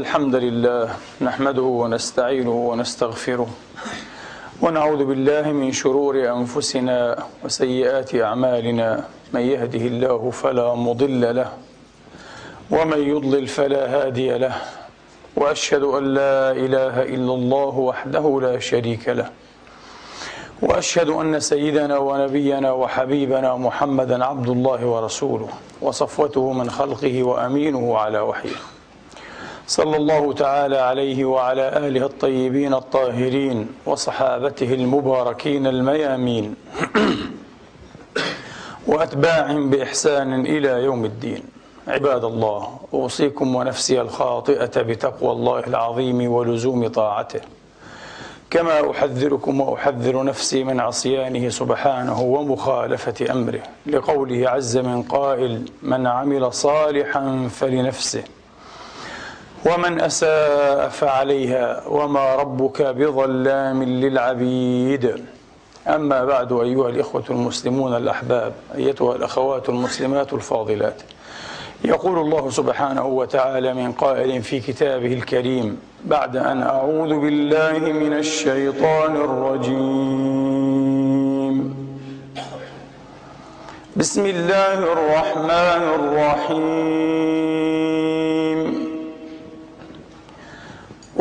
الحمد لله نحمده ونستعينه ونستغفره ونعوذ بالله من شرور أنفسنا وسيئات أعمالنا. من يهده الله فلا مضل له ومن يضلل فلا هادي له وأشهد أن لا إله إلا الله وحده لا شريك له وأشهد أن سيدنا ونبينا وحبيبنا محمدا عبد الله ورسوله وصفوته من خلقه وأمينه على وحيه. صلى الله تعالى عليه وعلى آله الطيبين الطاهرين وصحابته المباركين الميامين واتباعهم بإحسان إلى يوم الدين. عباد الله أوصيكم ونفسي الخاطئة بتقوى الله العظيم ولزوم طاعته. كما أحذركم وأحذر نفسي من عصيانه سبحانه ومخالفة أمره لقوله عز من قائل من عمل صالحا فلنفسه. ومن أساء فعليها وما ربك بظلام للعبيد. أما بعد أيها الإخوة المسلمون الأحباب أيتها الأخوات المسلمات الفاضلات يقول الله سبحانه وتعالى من قائل في كتابه الكريم بعد أن أعوذ بالله من الشيطان الرجيم. بسم الله الرحمن الرحيم.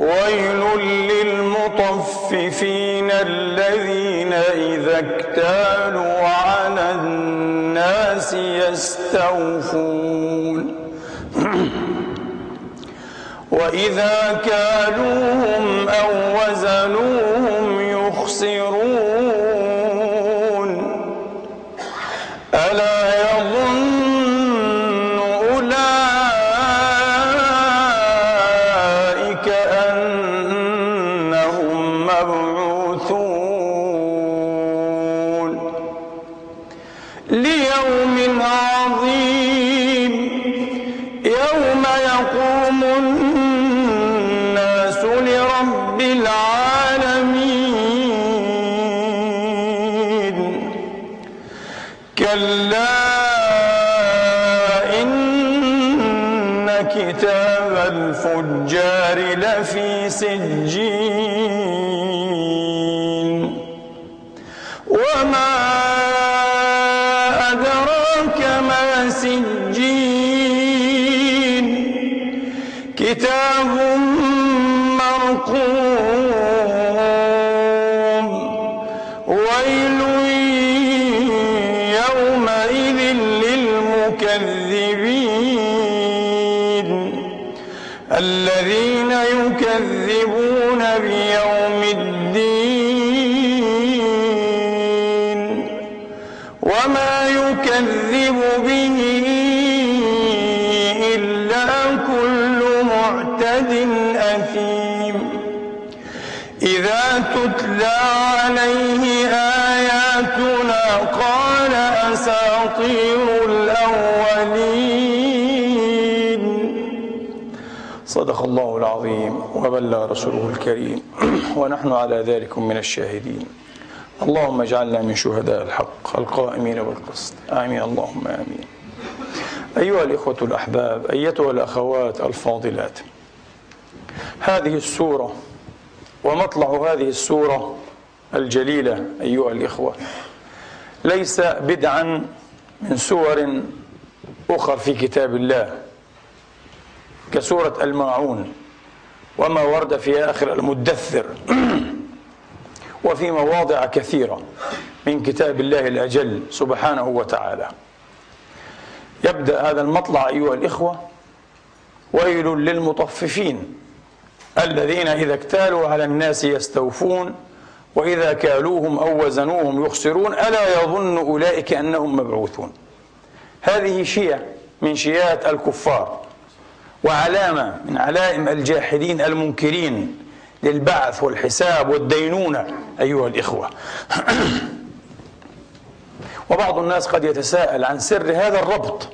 ويل للمطففين الذين اذا اكتالوا على الناس يستوفون واذا كالوهم أو وزنوهم يخسرون مرقوم عليه آياتنا قال أساطير الأولين. صدق الله العظيم وبلغ رسوله الكريم. ونحن على ذلك من الشاهدين. اللهم اجعلنا من شهداء الحق القائمين بالقسط. آمين. اللهم آمين. أيها الإخوة الأحباب أيتها الأخوات الفاضلات هذه السورة ومطلع هذه السورة الجليلة أيها الإخوة. ليس بدعا من سور أخر في كتاب الله. كسورة الماعون وما ورد في آخر المدثر. وفي مواضع كثيرة من كتاب الله الأجل سبحانه وتعالى. يبدأ هذا المطلع أيها الإخوة ويل للمطففين الذين إذا اكتالوا على الناس يستوفون وإذا كالوهم أو وزنوهم يخسرون ألا يظن أولئك أنهم مبعوثون؟ هذه شيء من شيات الكفار وعلامة من علائم الجاحدين المنكرين للبعث والحساب والدينونة أيها الإخوة. وبعض الناس قد يتساءل عن سر هذا الربط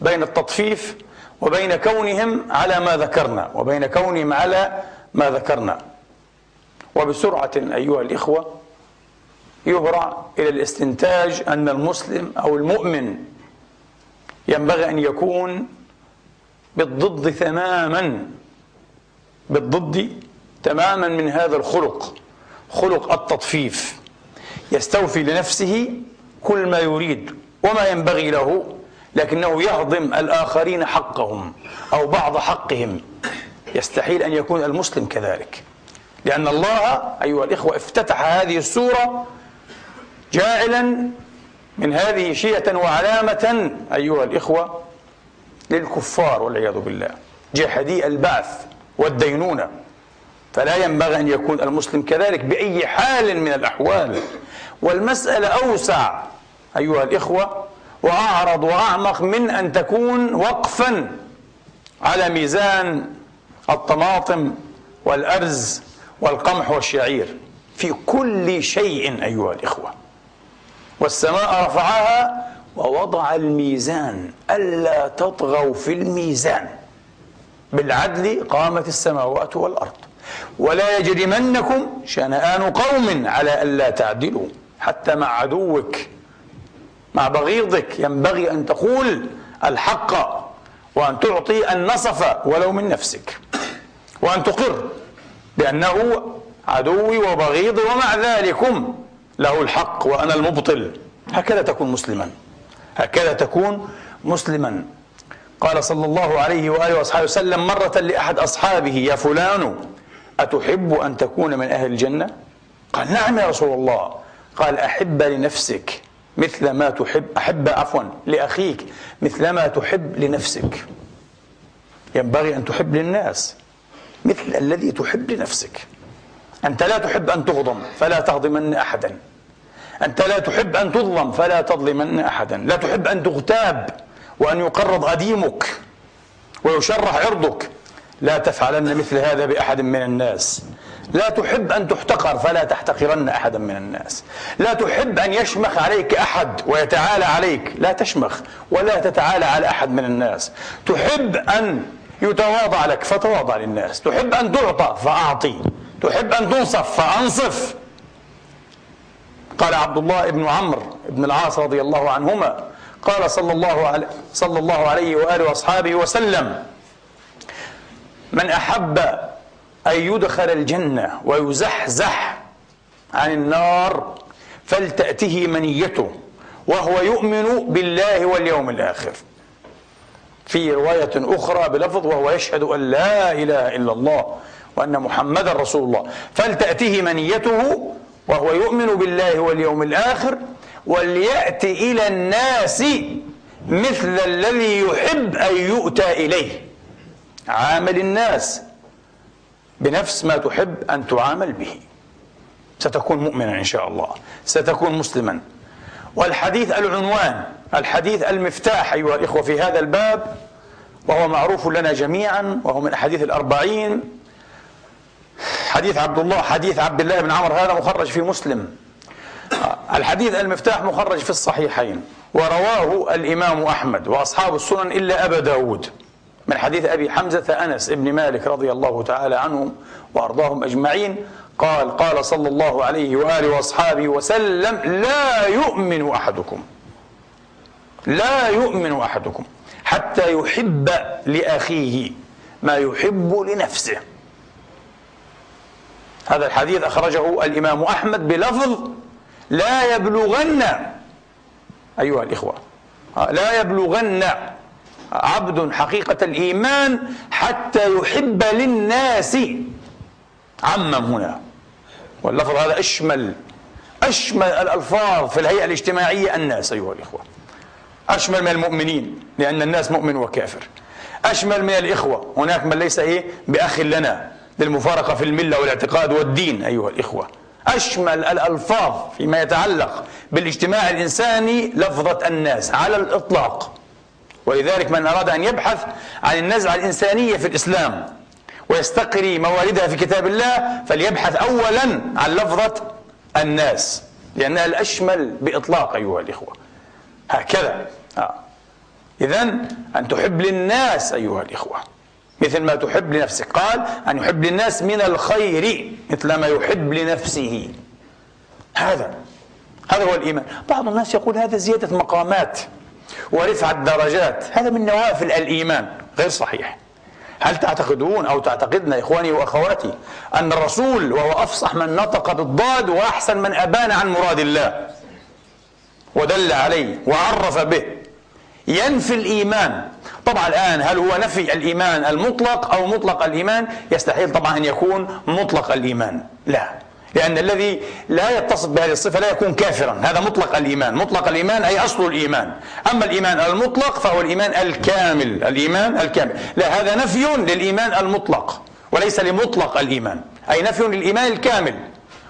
بين التطفيف وبين كونهم على ما ذكرنا وبين كونهم على ما ذكرنا. وبسرعة أيها الإخوة يهرع إلى الاستنتاج أن المسلم أو المؤمن ينبغي أن يكون بالضد تماما بالضد تماما من هذا الخلق خلق التطفيف. يستوفي لنفسه كل ما يريد وما ينبغي له لكنه يهضم الآخرين حقهم أو بعض حقهم. يستحيل أن يكون المسلم كذلك. لأن الله أيها الإخوة افتتح هذه السورة جاعلا من هذه شيئة وعلامة أيها الإخوة للكفار والعياذ بالله جحدي البعث والدينونة. فلا ينبغي أن يكون المسلم كذلك بأي حال من الأحوال. والمسألة أوسع أيها الإخوة وأعرض وأعمق من أن تكون وقفا على ميزان الطماطم والأرز والقمح والشعير في كل شيء أيها الإخوة. والسماء رفعها ووضع الميزان ألا تطغوا في الميزان. بالعدل قامت السماوات والأرض. ولا يجرمنكم شنآن قوم على ألا تعدلوا. حتى مع عدوك مع بغيضك ينبغي أن تقول الحق وأن تعطي النصف ولو من نفسك وأن تقر. بأنه عدوي وبغيضي ومع ذلكم له الحق وأنا المبطل. هكذا تكون مسلما. هكذا تكون مسلما. قال صلى الله عليه وآله وأصحابه وسلم مرة لأحد أصحابه يا فلان أتحب أن تكون من أهل الجنة؟ قال نعم يا رسول الله. قال أحب لنفسك مثل ما تحب أحب عفوا لأخيك مثل ما تحب لنفسك. ينبغي أن تحب للناس. مثل الذي تحب لنفسك. أنت لا تحب أن تغضم فلا تهضمن أحدا. أنت لا تحب أن تظلم فلا تظلمن أحدا. لا تحب أن تغتاب وأن يقرض أديمك ويشرح عرضك. لا تفعلن مثل هذا بأحد من الناس. لا تحب أن تحتقر فلا تحتقرن أحدا من الناس. لا تحب أن يشمخ عليك أحد ويتعالى عليك لا تشمخ ولا تتعالى على أحد من الناس. تحب أن يتواضع لك فتواضع للناس. تحب أن تعطى فأعطي. تحب أن تنصف فأنصف. قال عبد الله بن عمرو بن العاص رضي الله عنهما قال صلى الله عليه صلى الله عليه وآله وأصحابه وسلم من أحب أن يدخل الجنة ويزحزح عن النار فلتأته منيته وهو يؤمن بالله واليوم الآخر. في رواية أخرى بلفظ وهو يشهد أن لا إله إلا الله وأن محمدا رسول الله. فلتأته منيته وهو يؤمن بالله واليوم الآخر وليأتي إلى الناس مثل الذي يحب أن يؤتى إليه. عامل الناس بنفس ما تحب أن تعامل به. ستكون مؤمنا إن شاء الله. ستكون مسلما. والحديث العنوان الحديث المفتاح أيها الإخوة في هذا الباب وهو معروف لنا جميعا وهو من أحاديث الأربعين. حديث عبد الله حديث عبد الله بن عمر هذا مخرج في مسلم. الحديث المفتاح مخرج في الصحيحين ورواه الإمام أحمد وأصحاب السنن إلا أبا داود. من حديث أبي حمزة أنس بن مالك رضي الله تعالى عنهم وأرضاهم أجمعين قال قال صلى الله عليه وآله وأصحابه وسلم لا يؤمن أحدكم. لا يؤمن أحدكم حتى يحب لأخيه ما يحب لنفسه. هذا الحديث أخرجه الإمام أحمد بلفظ لا يبلغن أيها الإخوة لا يبلغن عبد حقيقة الإيمان حتى يحب للناس. عمم هنا. واللفظ هذا أشمل أشمل الألفاظ في الهيئة الاجتماعية الناس أيها الإخوة. أشمل من المؤمنين لأن الناس مؤمن وكافر. أشمل من الإخوة هناك من ليس إيه؟ بأخ لنا للمفارقة في الملة والاعتقاد والدين أيها الإخوة. أشمل الألفاظ فيما يتعلق بالاجتماع الإنساني لفظة الناس على الإطلاق. ولذلك من أراد أن يبحث عن النزعة الإنسانية في الإسلام. ويستقري مواردها في كتاب الله فليبحث أولا عن لفظة الناس لأنها الأشمل بإطلاق أيها الإخوة. هكذا. آه. إذا أن تحب للناس أيها الإخوة. مثل ما تحب لنفسك. قال أن يحب للناس من الخير مثل ما يحب لنفسه. هذا. هذا هو الإيمان. بعض الناس يقول هذا زيادة مقامات ورفعة درجات. هذا من نوافل الإيمان. غير صحيح. هل تعتقدون أو تعتقدنا إخواني وأخواتي أن الرسول وهو أفصح من نطق بالضاد وأحسن من أبان عن مراد الله ودل عليه وعرف به ينفي الإيمان. طبعا الآن هل هو نفي الإيمان المطلق أو مطلق الإيمان؟ يستحيل طبعا أن يكون مطلق الإيمان. لا. لأن الذي لا يتصف بهذه الصفة لا يكون كافرا. هذا مطلق الإيمان. مطلق الإيمان أي أصل الإيمان. أما الإيمان المطلق فهو الإيمان الكامل. الإيمان الكامل. لا هذا نفي للإيمان المطلق وليس لمطلق الإيمان. أي نفي للإيمان الكامل.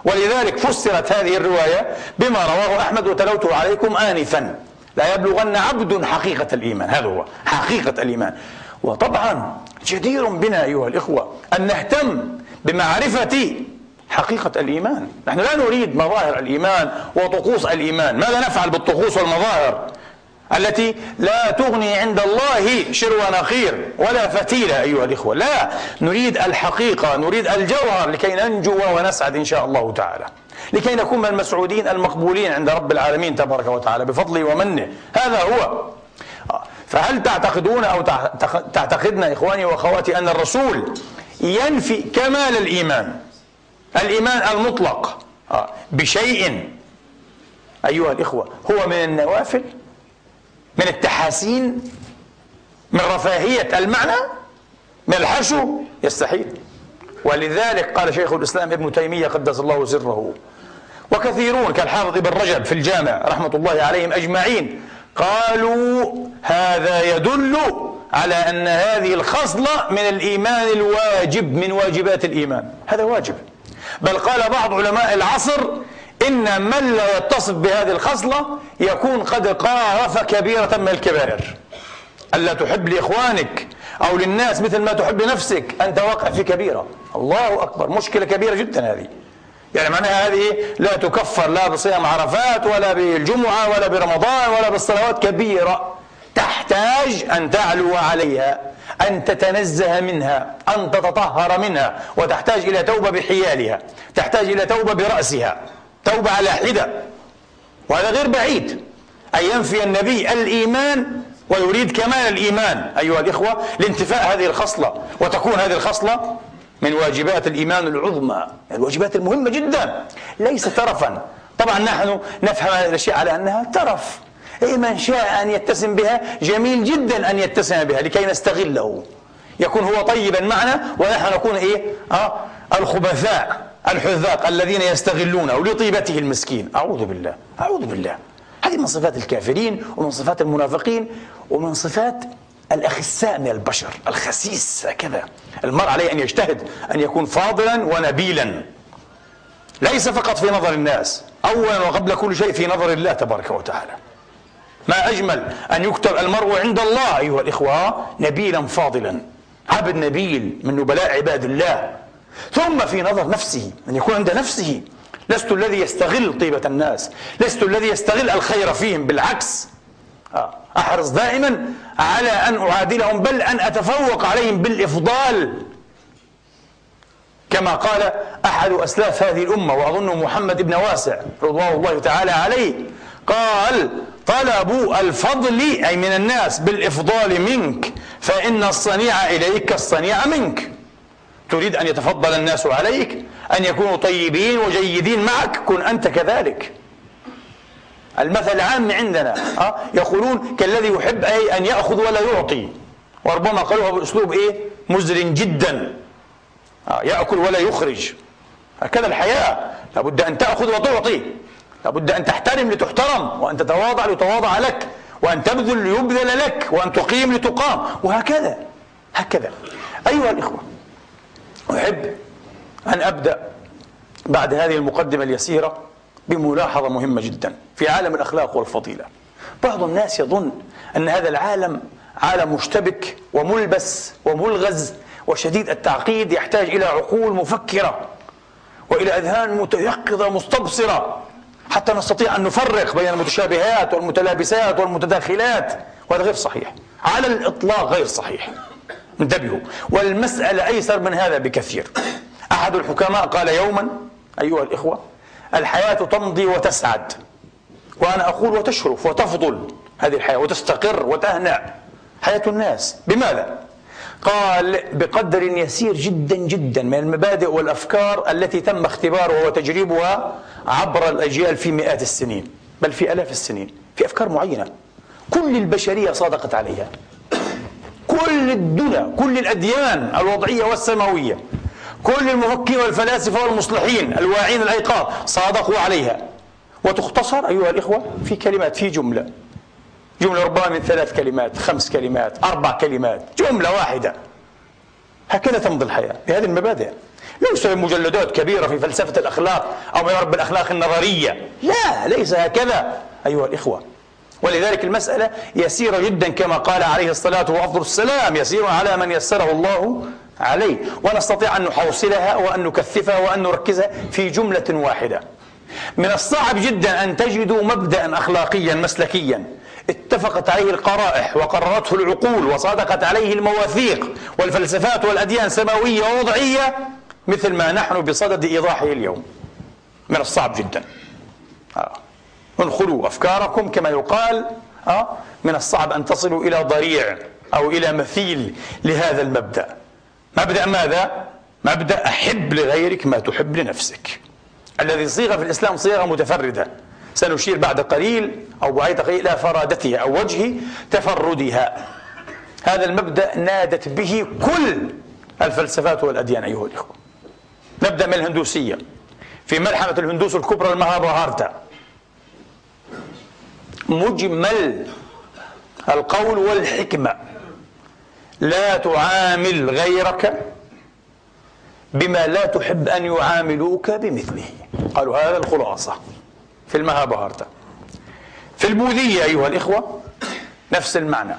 ولذلك فسرت هذه الرواية بما رواه أحمد وتلوته عليكم آنفا. لا يبلغن عبد حقيقة الإيمان. هذا هو حقيقة الإيمان. وطبعا جدير بنا أيها الإخوة أن نهتم بمعرفة حقيقة الإيمان. نحن لا نريد مظاهر الإيمان وطقوس الإيمان. ماذا نفعل بالطقوس والمظاهر التي لا تغني عند الله شر ونخير ولا فتيلة أيها الإخوة؟ لا. نريد الحقيقة نريد الجوهر لكي ننجو ونسعد إن شاء الله تعالى. لكي نكون من المسعودين المقبولين عند رب العالمين تبارك وتعالى بفضله ومنه. هذا هو. فهل تعتقدون أو تعتقدنا إخواني وأخواتي أن الرسول ينفي كمال الإيمان؟ الإيمان المطلق. بشيء. أيها الإخوة هو من النوافل من التحاسين من رفاهية المعنى من الحشو. يستحيل. ولذلك قال شيخ الإسلام ابن تيمية قدس الله سره. وكثيرون كالحافظ ابن رجب في الجامع رحمة الله عليهم أجمعين قالوا هذا يدل على أن هذه الخصلة من الإيمان الواجب من واجبات الإيمان. هذا واجب. بل قال بعض علماء العصر إن من لا يتصف بهذه الخصلة يكون قد قارف كبيرة من الكبائر. ألا تحب لإخوانك أو للناس مثل ما تحب لنفسك أنت واقع في كبيرة. الله أكبر مشكلة كبيرة جدا هذه. يعني معناها هذه لا تكفر لا بصيام عرفات ولا بالجمعة ولا برمضان ولا بالصلوات كبيرة. تحتاج أن تعلو عليها. أن تتنزه منها أن تتطهر منها وتحتاج إلى توبة بحيالها تحتاج إلى توبة برأسها توبة على حدة وهذا غير بعيد. أن ينفي النبي الإيمان ويريد كمال الإيمان. أيها الإخوة لانتفاء هذه الخصلة وتكون هذه الخصلة من واجبات الإيمان العظمى الواجبات المهمة جدا ليس ترفا. طبعا نحن نفهم هذه الأشياء على أنها ترف. من شاء أن يتسم بها جميل جدا أن يتسم بها لكي نستغله. يكون هو طيبا معنا ونحن نكون إيه؟ آه الخبثاء الحذاق الذين يستغلونه لطيبته المسكين. أعوذ بالله أعوذ بالله. هذه من صفات الكافرين ومن صفات المنافقين ومن صفات الأخساء من البشر الخسيس هكذا. المرء عليه أن يجتهد أن يكون فاضلا ونبيلا. ليس فقط في نظر الناس أولا وقبل كل شيء في نظر الله تبارك وتعالى. ما أجمل أن يكتب المرء عند الله أيها الإخوة نبيلا فاضلا. عبد نبيل من نبلاء عباد الله. ثم في نظر نفسه أن يكون عند نفسه. لست الذي يستغل طيبة الناس لست الذي يستغل الخير فيهم بالعكس. آه. أحرص دائما على أن أعادلهم بل أن أتفوق عليهم بالإفضال. كما قال أحد أسلاف هذه الأمة وأظن محمد بن واسع رضوان الله تعالى عليه قال طلبوا الفضل أي من الناس بالإفضال منك فإن الصنيع إليك كالصنيع منك. تريد أن يتفضل الناس عليك أن يكونوا طيبين وجيدين معك كن أنت كذلك. المثل العام عندنا أه؟ يقولون كالذي يحب أي أن يأخذ ولا يعطي. وربما قالوها بأسلوب إيه؟ مزر جدا. أه؟ يأكل ولا يخرج. هكذا الحياة. لابد أن تأخذ وتعطي. لابد أن تحترم لتحترم وأن تتواضع لتواضع لك وأن تبذل ليبذل لك وأن تقيم لتقام وهكذا هكذا. أيها الإخوة أحب أن أبدأ بعد هذه المقدمة اليسيرة بملاحظة مهمة جدا في عالم الأخلاق والفضيلة. بعض الناس يظن أن هذا العالم عالم مشتبك وملبس وملغز وشديد التعقيد يحتاج إلى عقول مفكرة وإلى أذهان متيقظة مستبصرة. حتى نستطيع أن نفرق بين المتشابهات والمتلابسات والمتداخلات. وهذا غير صحيح. على الإطلاق غير صحيح. انتبهوا. والمسألة أيسر من هذا بكثير. أحد الحكماء قال يوما أيها الإخوة الحياة تمضي وتسعد. وأنا أقول وتشرف وتفضل هذه الحياة وتستقر وتهنأ. حياة الناس. بماذا؟ قال بقدر يسير جدا جدا من المبادئ والأفكار التي تم اختبارها وتجريبها عبر الأجيال في مئات السنين بل في آلاف السنين في أفكار معينة. كل البشرية صادقت عليها. كل الدنيا كل الأديان الوضعية والسماوية كل المفكرين والفلاسفة والمصلحين الواعين الأيقاظ صادقوا عليها. وتختصر أيها الإخوة في كلمات في جملة. جملة ربما من ثلاث كلمات خمس كلمات أربع كلمات جملة واحدة. هكذا تمضي الحياة بهذه المبادئ. ليس مجلدات كبيرة في فلسفة الأخلاق أو ما يعرف بالأخلاق النظرية. لا ليس هكذا أيها الإخوة. ولذلك المسألة يسيرة جدا كما قال عليه الصلاة وأفضل السلام يسير على من يسره الله عليه. ونستطيع أن نحوصلها وأن نكثفها وأن نركزها في جملة واحدة. من الصعب جدا أن تجدوا مبدأ أخلاقيا مسلكيا. اتفقت عليه القرائح وقررته العقول وصادقت عليه المواثيق والفلسفات والأديان سماوية ووضعية مثل ما نحن بصدد إيضاحه اليوم من الصعب جدا آه. انخلوا أفكاركم كما يقال آه. من الصعب أن تصلوا إلى ضريع أو إلى مثيل لهذا المبدأ مبدأ ماذا؟ مبدأ أحب لغيرك ما تحب لنفسك الذي صيغ في الإسلام صيغة متفردة سنشير بعد قليل أو بعد قليل إلى فرادتها أو وجه تفردها. هذا المبدأ نادت به كل الفلسفات والأديان أيها الإخوة. نبدأ من الهندوسية. في ملحمة الهندوس الكبرى المهابهارتا مجمل القول والحكمة. لا تعامل غيرك بما لا تحب أن يعاملوك بمثله. قالوا هذا الخلاصة. في المهابهارتا في البوذية أيها الإخوة نفس المعنى.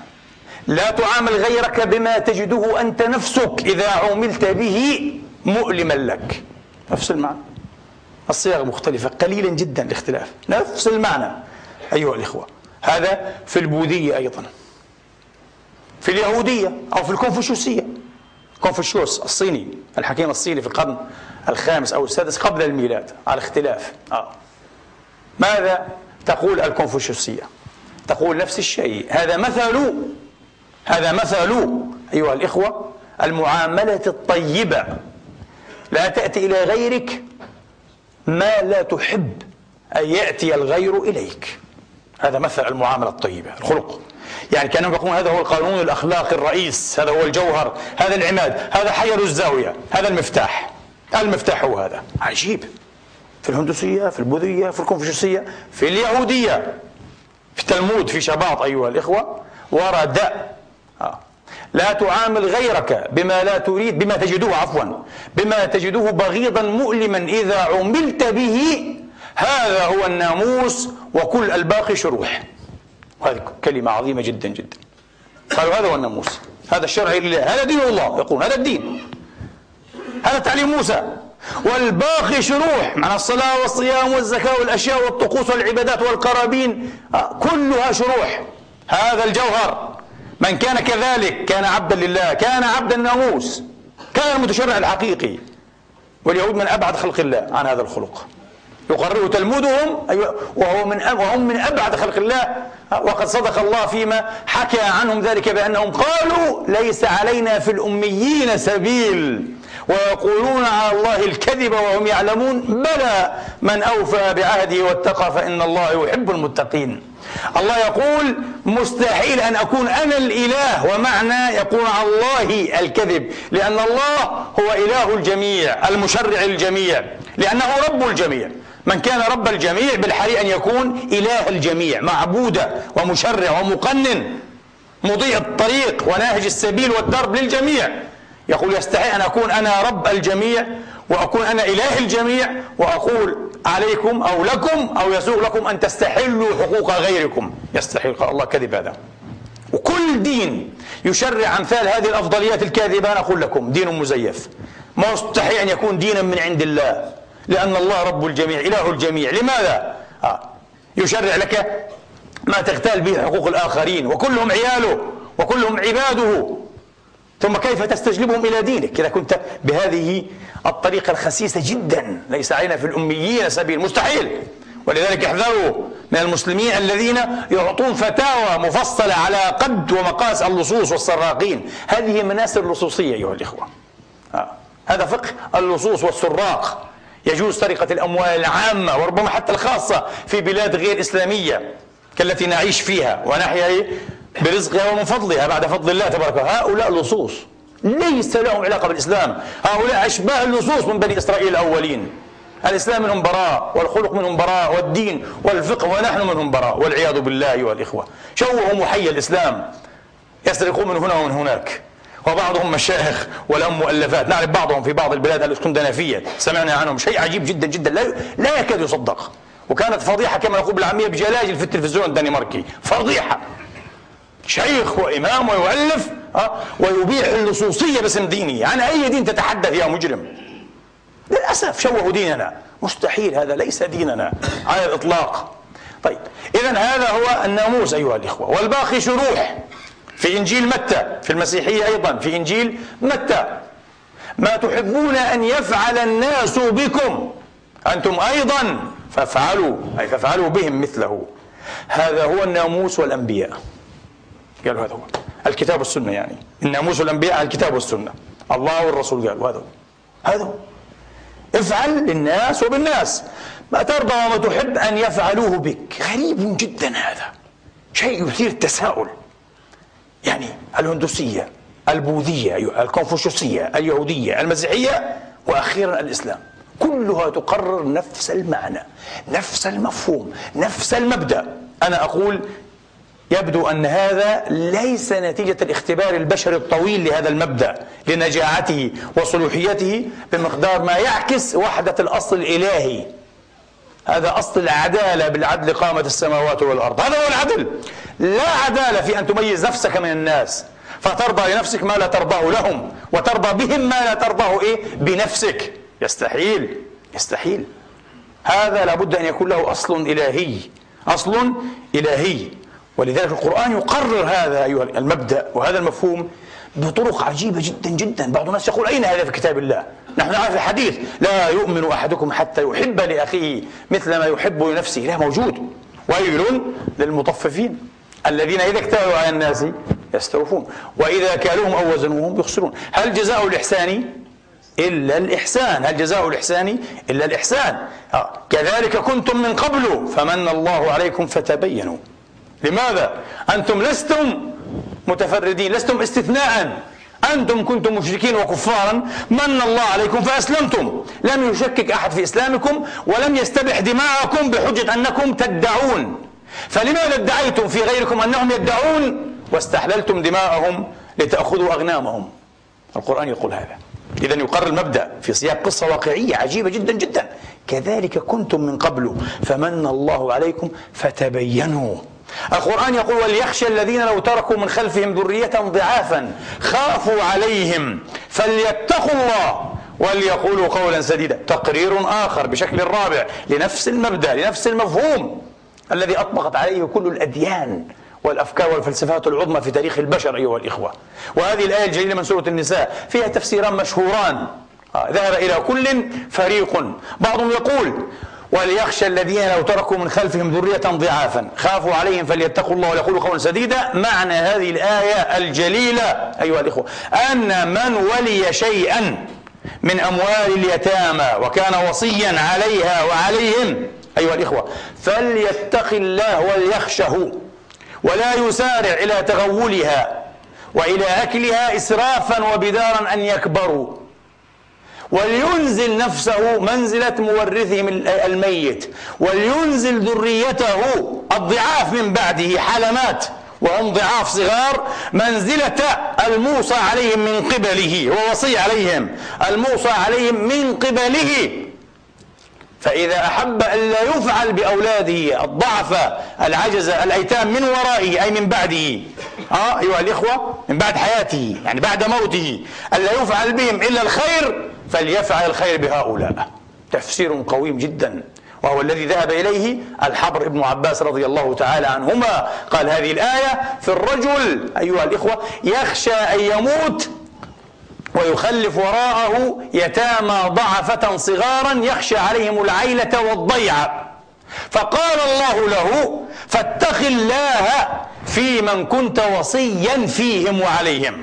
لا تعامل غيرك بما تجده أنت نفسك إذا عملت به مؤلما لك. نفس المعنى. الصيغ مختلفة قليلا جدا الاختلاف. نفس المعنى أيها الإخوة. هذا في البوذية أيضا. في اليهودية أو في الكونفوشيوسية. كونفوشيوس الصيني الحكيم الصيني في القرن الخامس أو السادس قبل الميلاد على اختلاف. آه. ماذا تقول الكونفوشيوسية؟ تقول نفس الشيء. هذا مثل هذا مثل أيها الإخوة المعاملة الطيبة. لا تأتي إلى غيرك ما لا تحب أن يأتي الغير إليك. هذا مثل المعاملة الطيبة الخلق. يعني كأنهم يقولون هذا هو القانون الأخلاقي الرئيس هذا هو الجوهر هذا العماد هذا حجر الزاوية هذا المفتاح. المفتاح هو هذا. عجيب. في الهندوسية في البوذية في الكونفوشيوسية في اليهودية في التلمود في شباط أيها الإخوة ورد آه. لا تعامل غيرك بما لا تريد بما تجده عفوا بما تجده بغيضا مؤلما إذا عملت به. هذا هو الناموس وكل الباقي شروح. وهذه كلمة عظيمة جدا جدا. قالوا هذا هو الناموس. هذا الشرع لله. هذا دين الله يقول هذا الدين. هذا تعليم موسى. والباقي شروح مع الصلاة والصيام والزكاة والأشياء والطقوس والعبادات والقرابين آه، كلها شروح. هذا الجوهر. من كان كذلك كان عبدا لله كان عبد الناموس كان المتشرع الحقيقي. واليهود من أبعد خلق الله عن هذا الخلق. يقرره تلمودهم أيوة، وهو من وهم من أبعد خلق الله. وقد صدق الله فيما حكى عنهم ذلك بأنهم قالوا ليس علينا في الأميين سبيل. ويقولون على الله الكذب وهم يعلمون بلى من أوفى بعهده واتقى فإن الله يحب المتقين. الله يقول مستحيل أن أكون أنا الإله ومعنى يقول على الله الكذب لأن الله هو إله الجميع المشرع الجميع لأنه رب الجميع. من كان رب الجميع بالحري أن يكون إله الجميع معبود ومشرع ومقنن مضيع الطريق وناهج السبيل والدرب للجميع. يقول يستحي أن أكون أنا رب الجميع وأكون أنا إله الجميع وأقول عليكم أو لكم أو يسوغ لكم أن تستحلوا حقوق غيركم يستحيل قال الله كذب هذا وكل دين يشرع أمثال هذه الأفضليات الكاذبة نقول لكم دين مزيف ما يستحي أن يكون دينا من عند الله لأن الله رب الجميع إله الجميع لماذا؟ آه. يشرع لك ما تغتال به حقوق الآخرين وكلهم عياله وكلهم عباده ثم كيف تستجلبهم إلى دينك؟ إذا كنت بهذه الطريقة الخسيسة جدا ليس علينا في الأميين سبيل مستحيل. ولذلك احذروا من المسلمين الذين يعطون فتاوى مفصلة على قد ومقاس اللصوص والسراقين. هذه مناسر لصوصية أيها الإخوة. آه. هذا فقه اللصوص والسراق. يجوز سرقة الأموال العامة وربما حتى الخاصة في بلاد غير إسلامية كالتي نعيش فيها. ونحيا برزقها ومن فضلها بعد فضل الله تبارك هؤلاء لصوص. ليس لهم علاقة بالإسلام. هؤلاء أشباه اللصوص من بني إسرائيل الأولين. الإسلام منهم براء والخلق منهم براء والدين والفقه ونحن منهم براء والعياذ بالله أيها الإخوة شوهوا محيي الإسلام. يسرقون من هنا ومن هناك. وبعضهم مشايخ ولهم مؤلفات. نعرف بعضهم في بعض البلاد الإسكندنافية. سمعنا عنهم. شيء عجيب جدا جدا. لا, لا يكاد يصدق. وكانت فضيحة كما نقول بالعامية بجلاجل في التلفزيون الدنماركي فضيحة. شيخ وإمام ويؤلف ويبيح اللصوصية باسم دينه عن أي دين تتحدث يا مجرم؟ للأسف شوهوا ديننا. مستحيل هذا ليس ديننا على الإطلاق. طيب إذا هذا هو الناموس أيها الإخوة. والباقي شروح في إنجيل متى؟ في المسيحية أيضا في إنجيل متى؟ ما تحبون أن يفعل الناس بكم؟ أنتم أيضا فافعلوا أي فافعلوا بهم مثله. هذا هو الناموس والأنبياء. قالوا هذا هو. الكتاب والسنة يعني. الناموس والأنبياء الكتاب والسنة. الله والرسول قالوا هذا هو. هذا هو. افعل للناس وبالناس. ما ترضى وما تحب أن يفعلوه بك. غريب جدا هذا. شيء يثير التساؤل. يعني الهندوسية البوذية الكونفوشيوسية اليهودية المسيحية وأخيرا الإسلام. كلها تقرر نفس المعنى نفس المفهوم نفس المبدأ. أنا أقول يبدو أن هذا ليس نتيجة الاختبار البشري الطويل لهذا المبدأ لنجاعته وصلوحيته بمقدار ما يعكس وحدة الأصل الإلهي. هذا أصل العدالة بالعدل قامت السماوات والأرض. هذا هو العدل. لا عدالة في أن تميز نفسك من الناس فترضى لنفسك ما لا ترضاه لهم وترضى بهم ما لا ترضاه إيه؟ بنفسك. يستحيل يستحيل. هذا لابد أن يكون له أصل إلهي. أصل إلهي. ولذلك القرآن يقرر هذا أيها المبدأ وهذا المفهوم بطرق عجيبة جدا جدا. بعض الناس يقول أين هذا في كتاب الله؟ نحن نعرف الحديث. لا يؤمن أحدكم حتى يحب لأخيه مثل ما يحب لنفسه. لا موجود. ويل للمطففين الذين إذا اكتالوا على الناس يستوفون. وإذا كالوهم أو وزنوهم يخسرون. هل جزاء الإحسان إلا الإحسان؟ هل جزاء الإحسان إلا الإحسان؟ آه. كذلك كنتم من قبل فمن الله عليكم فتبينوا. لماذا؟ أنتم لستم متفردين لستم استثناء. أنتم كنتم مشركين وكفارا. من الله عليكم فأسلمتم. لم يشكك أحد في إسلامكم ولم يستبح دماءكم بحجة أنكم تدعون. فلماذا ادعيتم في غيركم أنهم يدعون؟ واستحللتم دماءهم لتأخذوا أغنامهم. القرآن يقول هذا. إذا يقرر المبدأ في سياق قصة واقعية عجيبة جدا جدا. كذلك كنتم من قبل فمن الله عليكم فتبينوا. القرآن يقول وليخشى الذين لو تركوا من خلفهم ذرية ضعافا خافوا عليهم فليتقوا الله وليقولوا قولا سديدا. تقرير آخر بشكل رابع لنفس المبدأ لنفس المفهوم الذي أطبقت عليه كل الأديان والأفكار والفلسفات العظمى في تاريخ البشر أيها الإخوة. وهذه الآية الجليلة من سورة النساء فيها تفسيران مشهوران. آه، ذهب إلى كل فريق. بعضهم يقول وليخشى الذين لو تركوا من خلفهم ذرية ضعافا. خافوا عليهم فليتقوا الله ويقولوا قولا سديدا. معنى هذه الآية الجليلة أيها الإخوة أن من ولي شيئا من أموال اليتامى وكان وصيا عليها وعليهم أيها الإخوة فليتق الله وليخشه ولا يسارع إلى تغولها وإلى أكلها إسرافا وبدارا أن يكبروا. ولينزل نفسه منزلة مورثهم الميت ولينزل ذريته الضعاف من بعده حلمات وهم ضعاف صغار منزلة الموصى عليهم من قبله ووصي عليهم الموصى عليهم من قبله. فإذا أحب أن لا يفعل بأولاده الضعف العجز الأيتام من ورائه أي من بعده آه أيها الإخوة من بعد حياته يعني بعد موته أن لا يفعل بهم إلا الخير فليفعل الخير بهؤلاء. تفسير قويم جدا. وهو الذي ذهب إليه الحبر ابن عباس رضي الله تعالى عنهما. قال هذه الآية في الرجل أيها الإخوة يخشى أن يموت ويخلف وراءه يتامى ضعفة صغارا يخشى عليهم العيلة والضيعة. فقال الله له فاتق الله في من كنت وصيا فيهم وعليهم.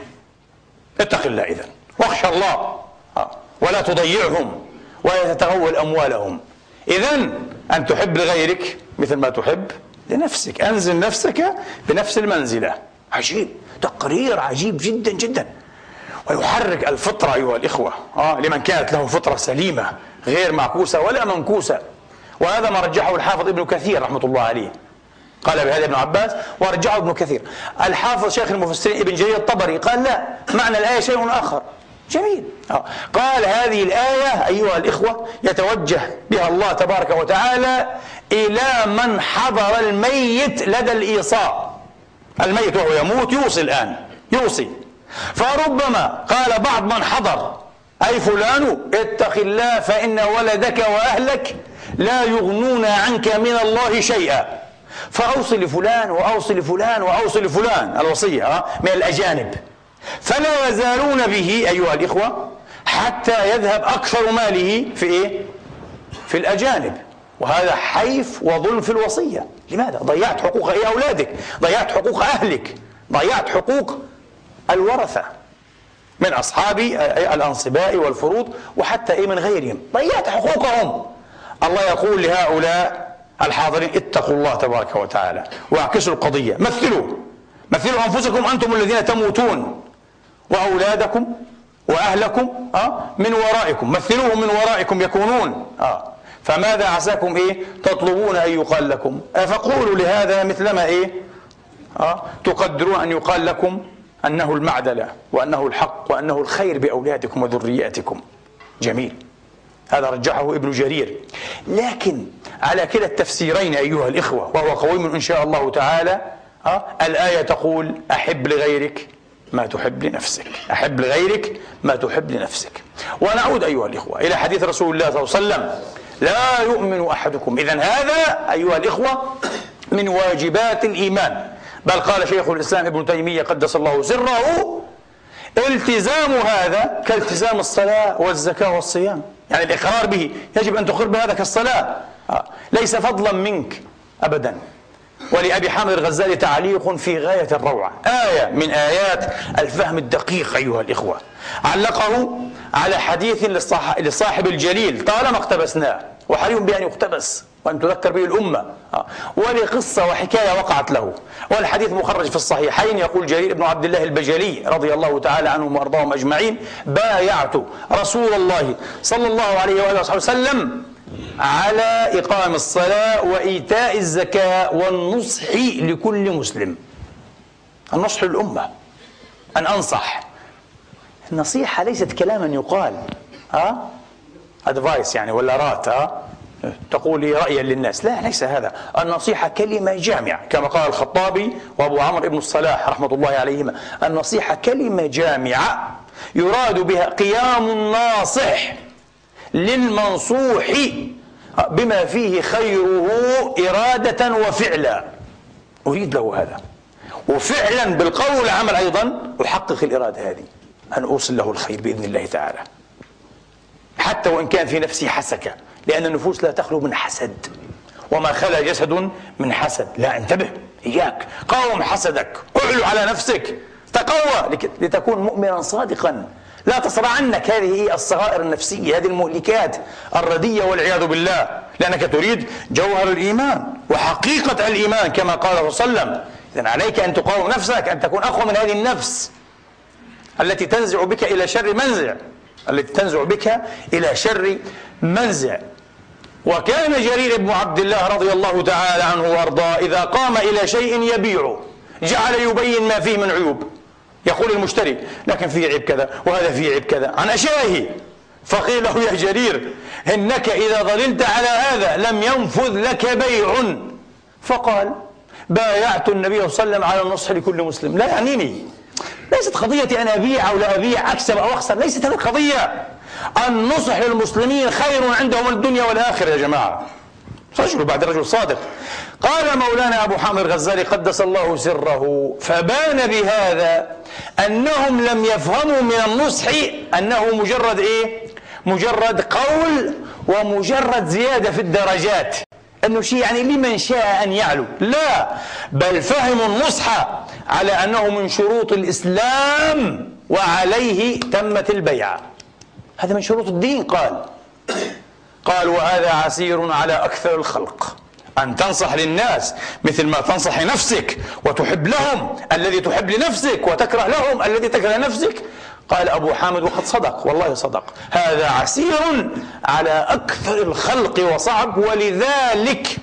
اتق الله إذا واخشى الله. ولا تضيعهم ولا تتغول أموالهم. إذا أن تحب لغيرك مثل ما تحب لنفسك. أنزل نفسك بنفس المنزلة. عجيب. تقرير عجيب جدا جدا. ويحرك الفطرة أيها الإخوة. آه لمن كانت له فطرة سليمة غير معكوسة ولا منكوسة. وهذا ما رجحه الحافظ ابن كثير رحمة الله عليه. قال بهذا ابن عباس ورجعه ابن كثير. الحافظ شيخ المفسرين ابن جرير الطبري قال لا معنى الآية شيء آخر. جميل. آه. قال هذه الآية أيها الإخوة يتوجه بها الله تبارك وتعالى إلى من حضر الميت لدى الإيصاء. الميت وهو يموت يوصي الآن يوصي. فربما قال بعض من حضر أي فلان اتق الله فإن ولدك وأهلك لا يغنون عنك من الله شيئا. فأوصي لفلان وأوصي لفلان وأوصي لفلان الوصية من الأجانب. فلا يزالون به أيها الإخوة حتى يذهب أكثر ماله في إيه؟ في الأجانب. وهذا حيف وظلم في الوصية. لماذا؟ ضيعت حقوق إيه أولادك؟ ضيعت حقوق أهلك. ضيعت حقوق الورثة من أصحاب الأنصباء والفروض وحتى إيه من غيرهم. ضيعت حقوقهم. الله يقول لهؤلاء الحاضرين اتقوا الله تبارك وتعالى واعكسوا القضية. مثلوا. مثلوا أنفسكم أنتم الذين تموتون. وأولادكم وأهلكم آه من ورائكم مثلوهم من ورائكم يكونون آه. فماذا عساكم إيه؟ تطلبون أن يقال لكم. فقولوا لهذا مثلما إيه؟ آه تقدرون أن يقال لكم أنه المعدلة وأنه الحق وأنه الخير بأولادكم وذرياتكم. جميل. هذا رجحه ابن جرير. لكن على كلا التفسيرين أيها الإخوة وهو قويم إن شاء الله تعالى أه؟ الآية تقول أحب لغيرك ما تحب لنفسك. أحب لغيرك ما تحب لنفسك. ونعود أيها الإخوة إلى حديث رسول الله صلى الله عليه وسلم. لا يؤمن أحدكم. إذا هذا أيها الإخوة من واجبات الإيمان. بل قال شيخ الإسلام ابن تيمية قدس الله سره التزام هذا كالتزام الصلاة والزكاة والصيام. يعني الإقرار به يجب أن تقر بهذا كالصلاة. آه. ليس فضلا منك أبدا. ولأبي حامد الغزالي تعليق في غاية الروعة. آية من آيات الفهم الدقيق أيها الإخوة. علقه على حديث لصاحب الجليل. طالما اقتبسناه. وحري بأن يقتبس وأن تذكر به الأمة. آه. ولقصة وحكاية وقعت له. والحديث مخرج في الصحيحين. يقول جرير بن عبد الله البجلي رضي الله تعالى عنهم وأرضاهم أجمعين بايعت رسول الله صلى الله عليه وآله وسلم على إقام الصلاة وإيتاء الزكاة والنصح لكل مسلم. النصح للأمة. أن أنصح. النصيحة ليست كلاما يقال. ها؟ أدفايس يعني ولا رات ها؟ تقولي رأيا للناس. لا ليس هذا. النصيحة كلمة جامعة. كما قال الخطابي وأبو عمرو بن الصلاح رحمة الله عليهما. النصيحة كلمة جامعة يراد بها قيام الناصح. للمنصوح بما فيه خيره إرادة وفعلا. أريد له هذا. وفعلا بالقول والعمل أيضا أحقق الإرادة هذه. أن أوصل له الخير بإذن الله تعالى. حتى وإن كان في نفسي حسكة لأن النفوس لا تخلو من حسد. وما خلا جسد من حسد. لا انتبه. إياك. قاوم حسدك. اعلو على نفسك. تقوى. لتكون مؤمنا صادقا. لا تصرع عنك هذه الصغائر النفسية هذه المهلكات الردية والعياذ بالله. لأنك تريد جوهر الإيمان وحقيقة الإيمان كما قال صلى الله عليه وسلم. إذن عليك أن تقاوم نفسك أن تكون أقوى من هذه النفس التي تنزع بك إلى شر منزع. التي تنزع بك إلى شر منزع. وكان جرير بن عبد الله رضي الله تعالى عنه وأرضاه إذا قام إلى شيء يبيعه جعل يبين ما فيه من عيوب. يقول المشتري لكن فيه عيب كذا وهذا فيه عيب كذا. عن أشيائه. فقيل له يا جرير إنك إذا ظللت على هذا لم ينفذ لك بيع. فقال بايعت النبي صلى الله عليه وسلم على النصح لكل مسلم. لا يعنيني. ليست قضية أن أبيع أو لا أبيع أكسب أو أخسر ليست هذه القضية. النصح للمسلمين خير عندهم الدنيا والآخرة يا جماعة. رجل بعد رجل صادق. قال مولانا أبو حامد الغزالي قدس الله سره فبان بهذا أنهم لم يفهموا من النصح أنه مجرد إيه؟ مجرد قول ومجرد زيادة في الدرجات. أنه شيء يعني لمن شاء أن يعلو. لا بل فهموا النصح على أنه من شروط الإسلام وعليه تمت البيعة. هذا من شروط الدين قال. قال وهذا عسير على أكثر الخلق. أن تنصح للناس مثل ما تنصح نفسك وتحب لهم الذي تحب لنفسك وتكره لهم الذي تكره لنفسك. قال أبو حامد وقد صدق والله صدق. هذا عسير على أكثر الخلق وصعب ولذلك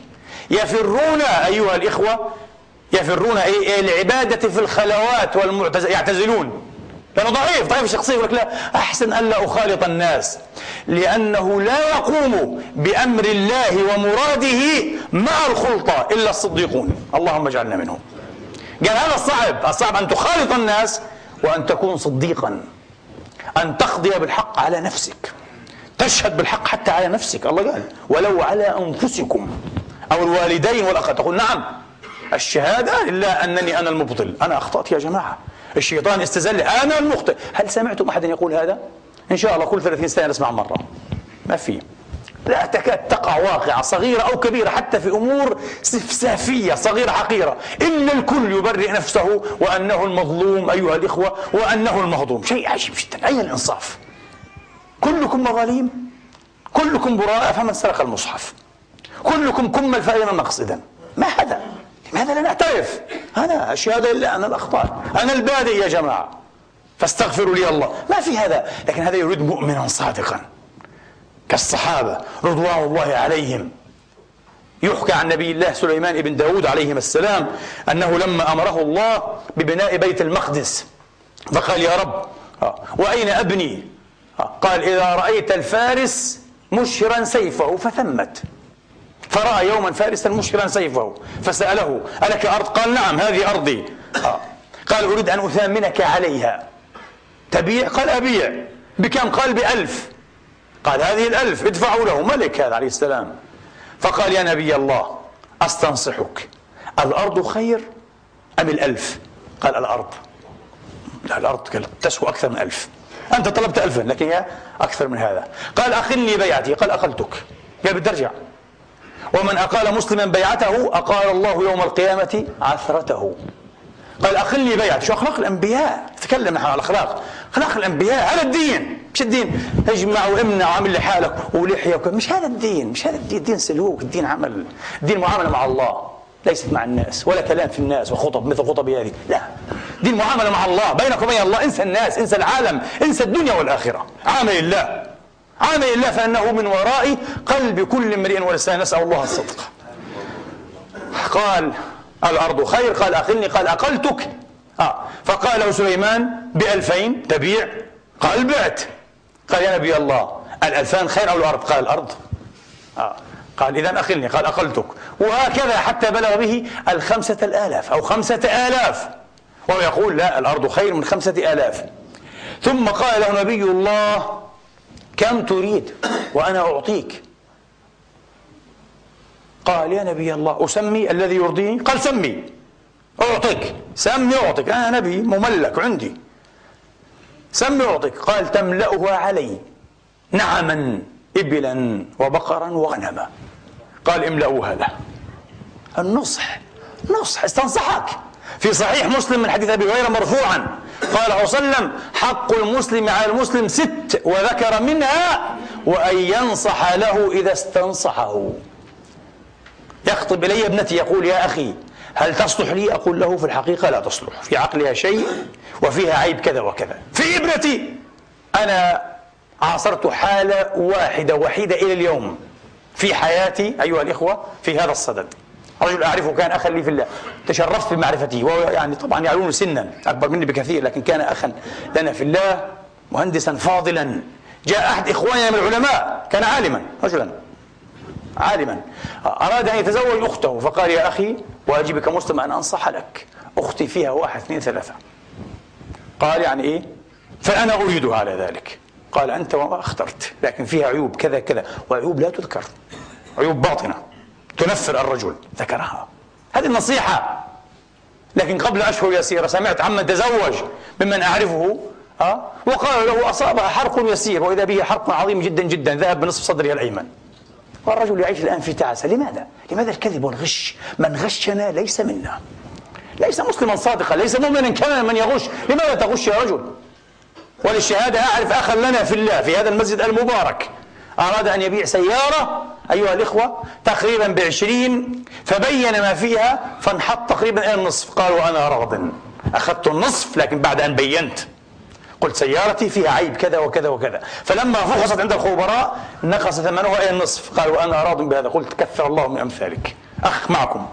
يفرون أيها الإخوة يفرون العبادة في الخلوات والمعتزل يعتزلون. لأنه ضعيف ضعيف الشخصية يقول لك لا أحسن ألا أخالط الناس لأنه لا يقوم بأمر الله ومراده مع الخلطة إلا الصديقون. اللهم اجعلنا منهم. قال هذا الصعب الصعب أن تخالط الناس وأن تكون صديقا أن تقضي بالحق على نفسك. تشهد بالحق حتى على نفسك الله قال ولو على أنفسكم أو الوالدين والأخ تقول نعم الشهادة إلا أنني أنا المبطل أنا أخطأت يا جماعة. الشيطان استزل. أنا المخطئ. هل سمعتم أحدا يقول هذا؟ إن شاء الله كل 30 سنة نسمع مرة. ما في. لا تكاد تقع واقعة صغيرة أو كبيرة حتى في أمور سفسافية صغيرة حقيرة. إلا الكل يبرئ نفسه وأنه المظلوم أيها الإخوة وأنه المهضوم. شيء عجيب جدا. أين الإنصاف؟ كلكم مظاليم كلكم براء فمن سرق المصحف؟ كلكم كم الفائدة مقصدا؟ ما هذا؟ لماذا لا نعترف. أنا الشهادة إلا أنا الأخطاء. أنا البادئ يا جماعة. فاستغفروا لي الله. ما في هذا. لكن هذا يريد مؤمنا صادقا. كالصحابة رضوان الله عليهم. يحكى عن نبي الله سليمان بن داود عليهما السلام أنه لما أمره الله ببناء بيت المقدس فقال يا رب آه، وأين أبني؟ آه، قال إذا رأيت الفارس مشرا سيفه فثمت. فرأى يوما فارسا مشرا سيفه فسأله ألك أرض؟ قال نعم هذه أرضي. آه. قال أريد أن أثامنك عليها. تبيع؟ قال أبيع. بكم؟ قال بألف. قال هذه الألف ادفعوا له. ملك هذا عليه السلام. فقال يا نبي الله أستنصحك. الأرض خير أم الألف؟ قال الأرض. لا الأرض تسوى أكثر من ألف. أنت طلبت ألفا لكن هي أكثر من هذا. قال أخلني بيعتي. قال أقلتك قال بدي أرجع. ومن أقال مسلما بيعته أقال الله يوم القيامة عثرته. قال أخلني بيعت شو أخلاق الأنبياء؟ تكلم عن الأخلاق. أخلاق الأنبياء هذا الدين. مش الدين. اجمع وامنع وعمل لحالك ولحية مش هذا الدين. مش هذا الدين. الدين سلوك. الدين عمل. الدين معاملة مع الله. ليست مع الناس. ولا كلام في الناس وخطب مثل خطبي هذه. لا. دين معاملة مع الله. بينك وبين الله. انسى الناس. انسى العالم. انسى الدنيا والآخرة. عامل الله عامل الله فإنه من وراء قلب كل امرئ ولسان نسأل الله الصدق. قال الأرض خير؟ قال أخلني. قال أقلتك؟ آه. فقال له سليمان بألفين تبيع قال بعت قال يا نبي الله الألفان خير أو الأرض؟ قال الأرض آه. قال إذا أخلني. قال أقلتك. وهكذا حتى بلغ به الخمسة الآلاف أو خمسة آلاف. وهو يقول لا الأرض خير من خمسة آلاف. ثم قال له نبي الله كم تريد وأنا أعطيك؟ قال يا نبي الله أسمي الذي يرضيني؟ قال سمي. أعطيك. سمي أعطيك. أنا نبي مملك عندي. سمي أعطيك. قال تملأها علي. نعما إبلا وبقرا وغنما. قال املأوها له النصح. نصح استنصحك. في صحيح مسلم من حديث أبي هريرة مرفوعا. قال صلى الله عليه وسلم حق المسلم على المسلم ست وذكر منها وأن ينصح له إذا استنصحه. يخطب إلي ابنتي يقول يا أخي هل تصلح لي؟ أقول له في الحقيقة لا تصلح. في عقلها شيء وفيها عيب كذا وكذا. في ابنتي أنا عاصرت حالة واحدة وحيدة إلى اليوم في حياتي أيها الإخوة في هذا الصدد. رجل أعرفه كان أخا لي في الله. تشرفت بمعرفته. وهو يعني طبعا يعلون سنا. أكبر مني بكثير لكن كان أخا لنا في الله مهندسا فاضلا. جاء أحد إخواننا من العلماء كان عالما رجلا. عالما. أراد أن يتزوج أخته فقال يا أخي واجبي كمسلم أن أنصح لك. أختي فيها واحد اثنين ثلاثة. قال يعني إيه؟ فأنا أريدها على ذلك. قال أنت وما أخترت لكن فيها عيوب كذا كذا. وعيوب لا تذكر. عيوب باطنة. تنفر الرجل ذكرها هذه النصيحة لكن قبل أشهر يسيرة سمعت عمن تزوج ممن أعرفه أه؟ وقال له أصابها حرق يسير وإذا به حرق عظيم جدا جدا ذهب بنصف صدرها الأيمن والرجل يعيش الآن في تعاسة لماذا؟ لماذا الكذب والغش؟ من غشنا ليس منا ليس مسلما صادقا ليس مؤمنا كما من يغش لماذا تغش يا رجل؟ وللشهادة أعرف أخا لنا في الله في هذا المسجد المبارك أراد أن يبيع سيارة أيها الإخوة تقريبا بعشرين فبين ما فيها فانحط تقريبا إلى النصف. قال وأنا راض أخذت النصف لكن بعد أن بينت. قلت سيارتي فيها عيب كذا وكذا وكذا. فلما فحصت عند الخبراء نقص ثمنها إلى النصف. قال وأنا راض بهذا. قلت كثر الله من أمثالك. أخ معكم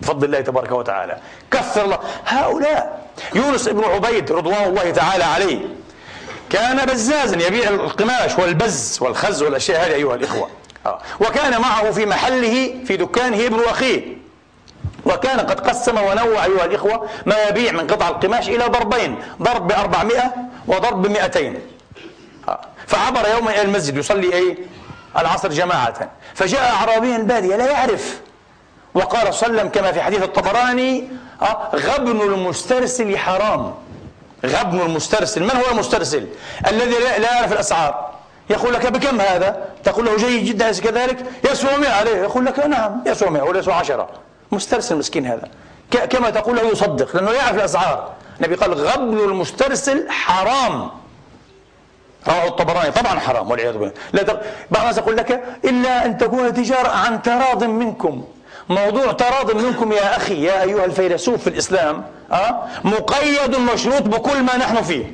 بفضل الله تبارك وتعالى. كثر الله. هؤلاء يونس بن عبيد رضوان الله تعالى عليه كان بزازا يبيع القماش والبز والخز والأشياء هذه أيها الإخوة. آه. وكان معه في محله في دكانه ابن اخيه وكان قد قسم ونوع أيها الإخوة ما يبيع من قطع القماش إلى ضربين ضرب ب 400 وضرب ب 200 آه. فعبر يوما إلى المسجد يصلي أي العصر جماعة. فجاء أعرابي بادية لا يعرف. وقال صلى كما في حديث الطبراني آه، غبن المسترسل حرام. غبن المسترسل. من هو المسترسل؟ الذي لا يعرف الأسعار. يقول لك بكم هذا؟ تقول له جيد جدا أليس كذلك؟ يسوى 100 عليه. يقول لك نعم يسوى 100 ولا يسوى 10 مسترسل مسكين هذا. كما تقول له يصدق لأنه يعرف الأسعار. النبي قال غبن المسترسل حرام. رواه الطبراني. طبعا حرام والعياذ بالله. لا. بعض الناس يقول لك إلا أن تكون تجارة عن تراض منكم. موضوع تراض منكم يا أخي يا أيها الفيلسوف في الإسلام أه؟ مقيد مشروط بكل ما نحن فيه.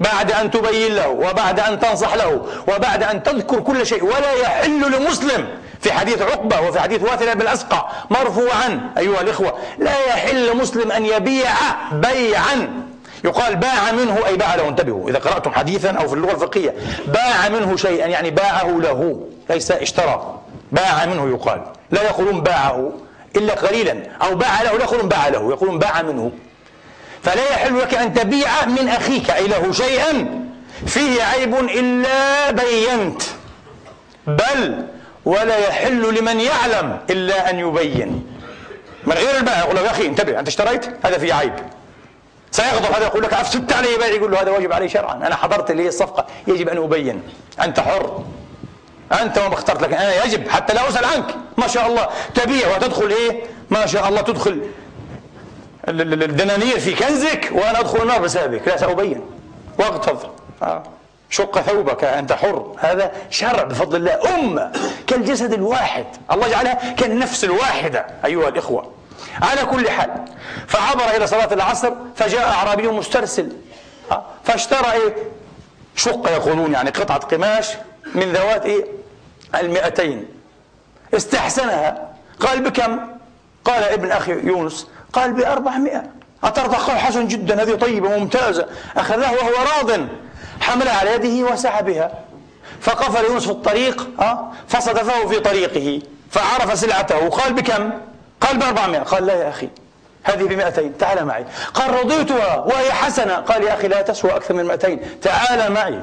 بعد أن تبين له وبعد أن تنصح له وبعد أن تذكر كل شيء ولا يحل لمسلم في حديث عقبة وفي حديث واثلة بن الاسقع مرفوعا أيها الإخوة لا يحل مسلم أن يبيع بيعا. يقال باع منه أي باع له انتبهوا إذا قرأتم حديثا أو في اللغة الفقهية باع منه شيئا يعني باعه له ليس اشترى باع منه يقال. لا يقولون باعه إلا قليلا أو باع له لا يقولون باع له يقولون باع منه. فلا يحل لك أن تبيع من أخيك أي له شيئا فيه عيب إلا بينت. بل ولا يحل لمن يعلم إلا أن يبين. من غير البائع يقول له يا أخي انتبه أنت اشتريت؟ هذا فيه عيب. سيغضب هذا يقول لك أفسدت علي بيع يقول له هذا واجب علي شرعا أنا حضرت لي الصفقة يجب أن أبين. أنت حر. أنت وما اخترت لك. أنا يجب حتى لا أسأل عنك. ما شاء الله. تبيع وتدخل إيه؟ ما شاء الله تدخل الدنانير في كنزك وأنا أدخل النار بسببك. لا سأبين. واغتظ. آه. شق ثوبك أنت حر. هذا شرع بفضل الله. أمة كالجسد الواحد. الله جعلها كالنفس الواحدة. أيها الإخوة. على كل حال فعبر إلى صلاة العصر فجاء أعرابي مسترسل. آه. فاشترى إيه؟ شق يقولون يعني قطعة قماش. من ذوات إيه المئتين. استحسنها. قال بكم؟ قال ابن أخي يونس. قال بأربعمائة. أترضى قال حسن جدا؟ هذه طيبة ممتازة. أخذها وهو راض. حملها على يده وسحبها فقفل يونس في الطريق؟ فصدفه في طريقه فعرف سلعته. قال بكم؟ قال بأربعمائة. قال لا يا أخي هذه بمئتين. تعال معي. قال رضيتها وهي حسنة. قال يا أخي لا تسوى أكثر من مئتين. تعال معي.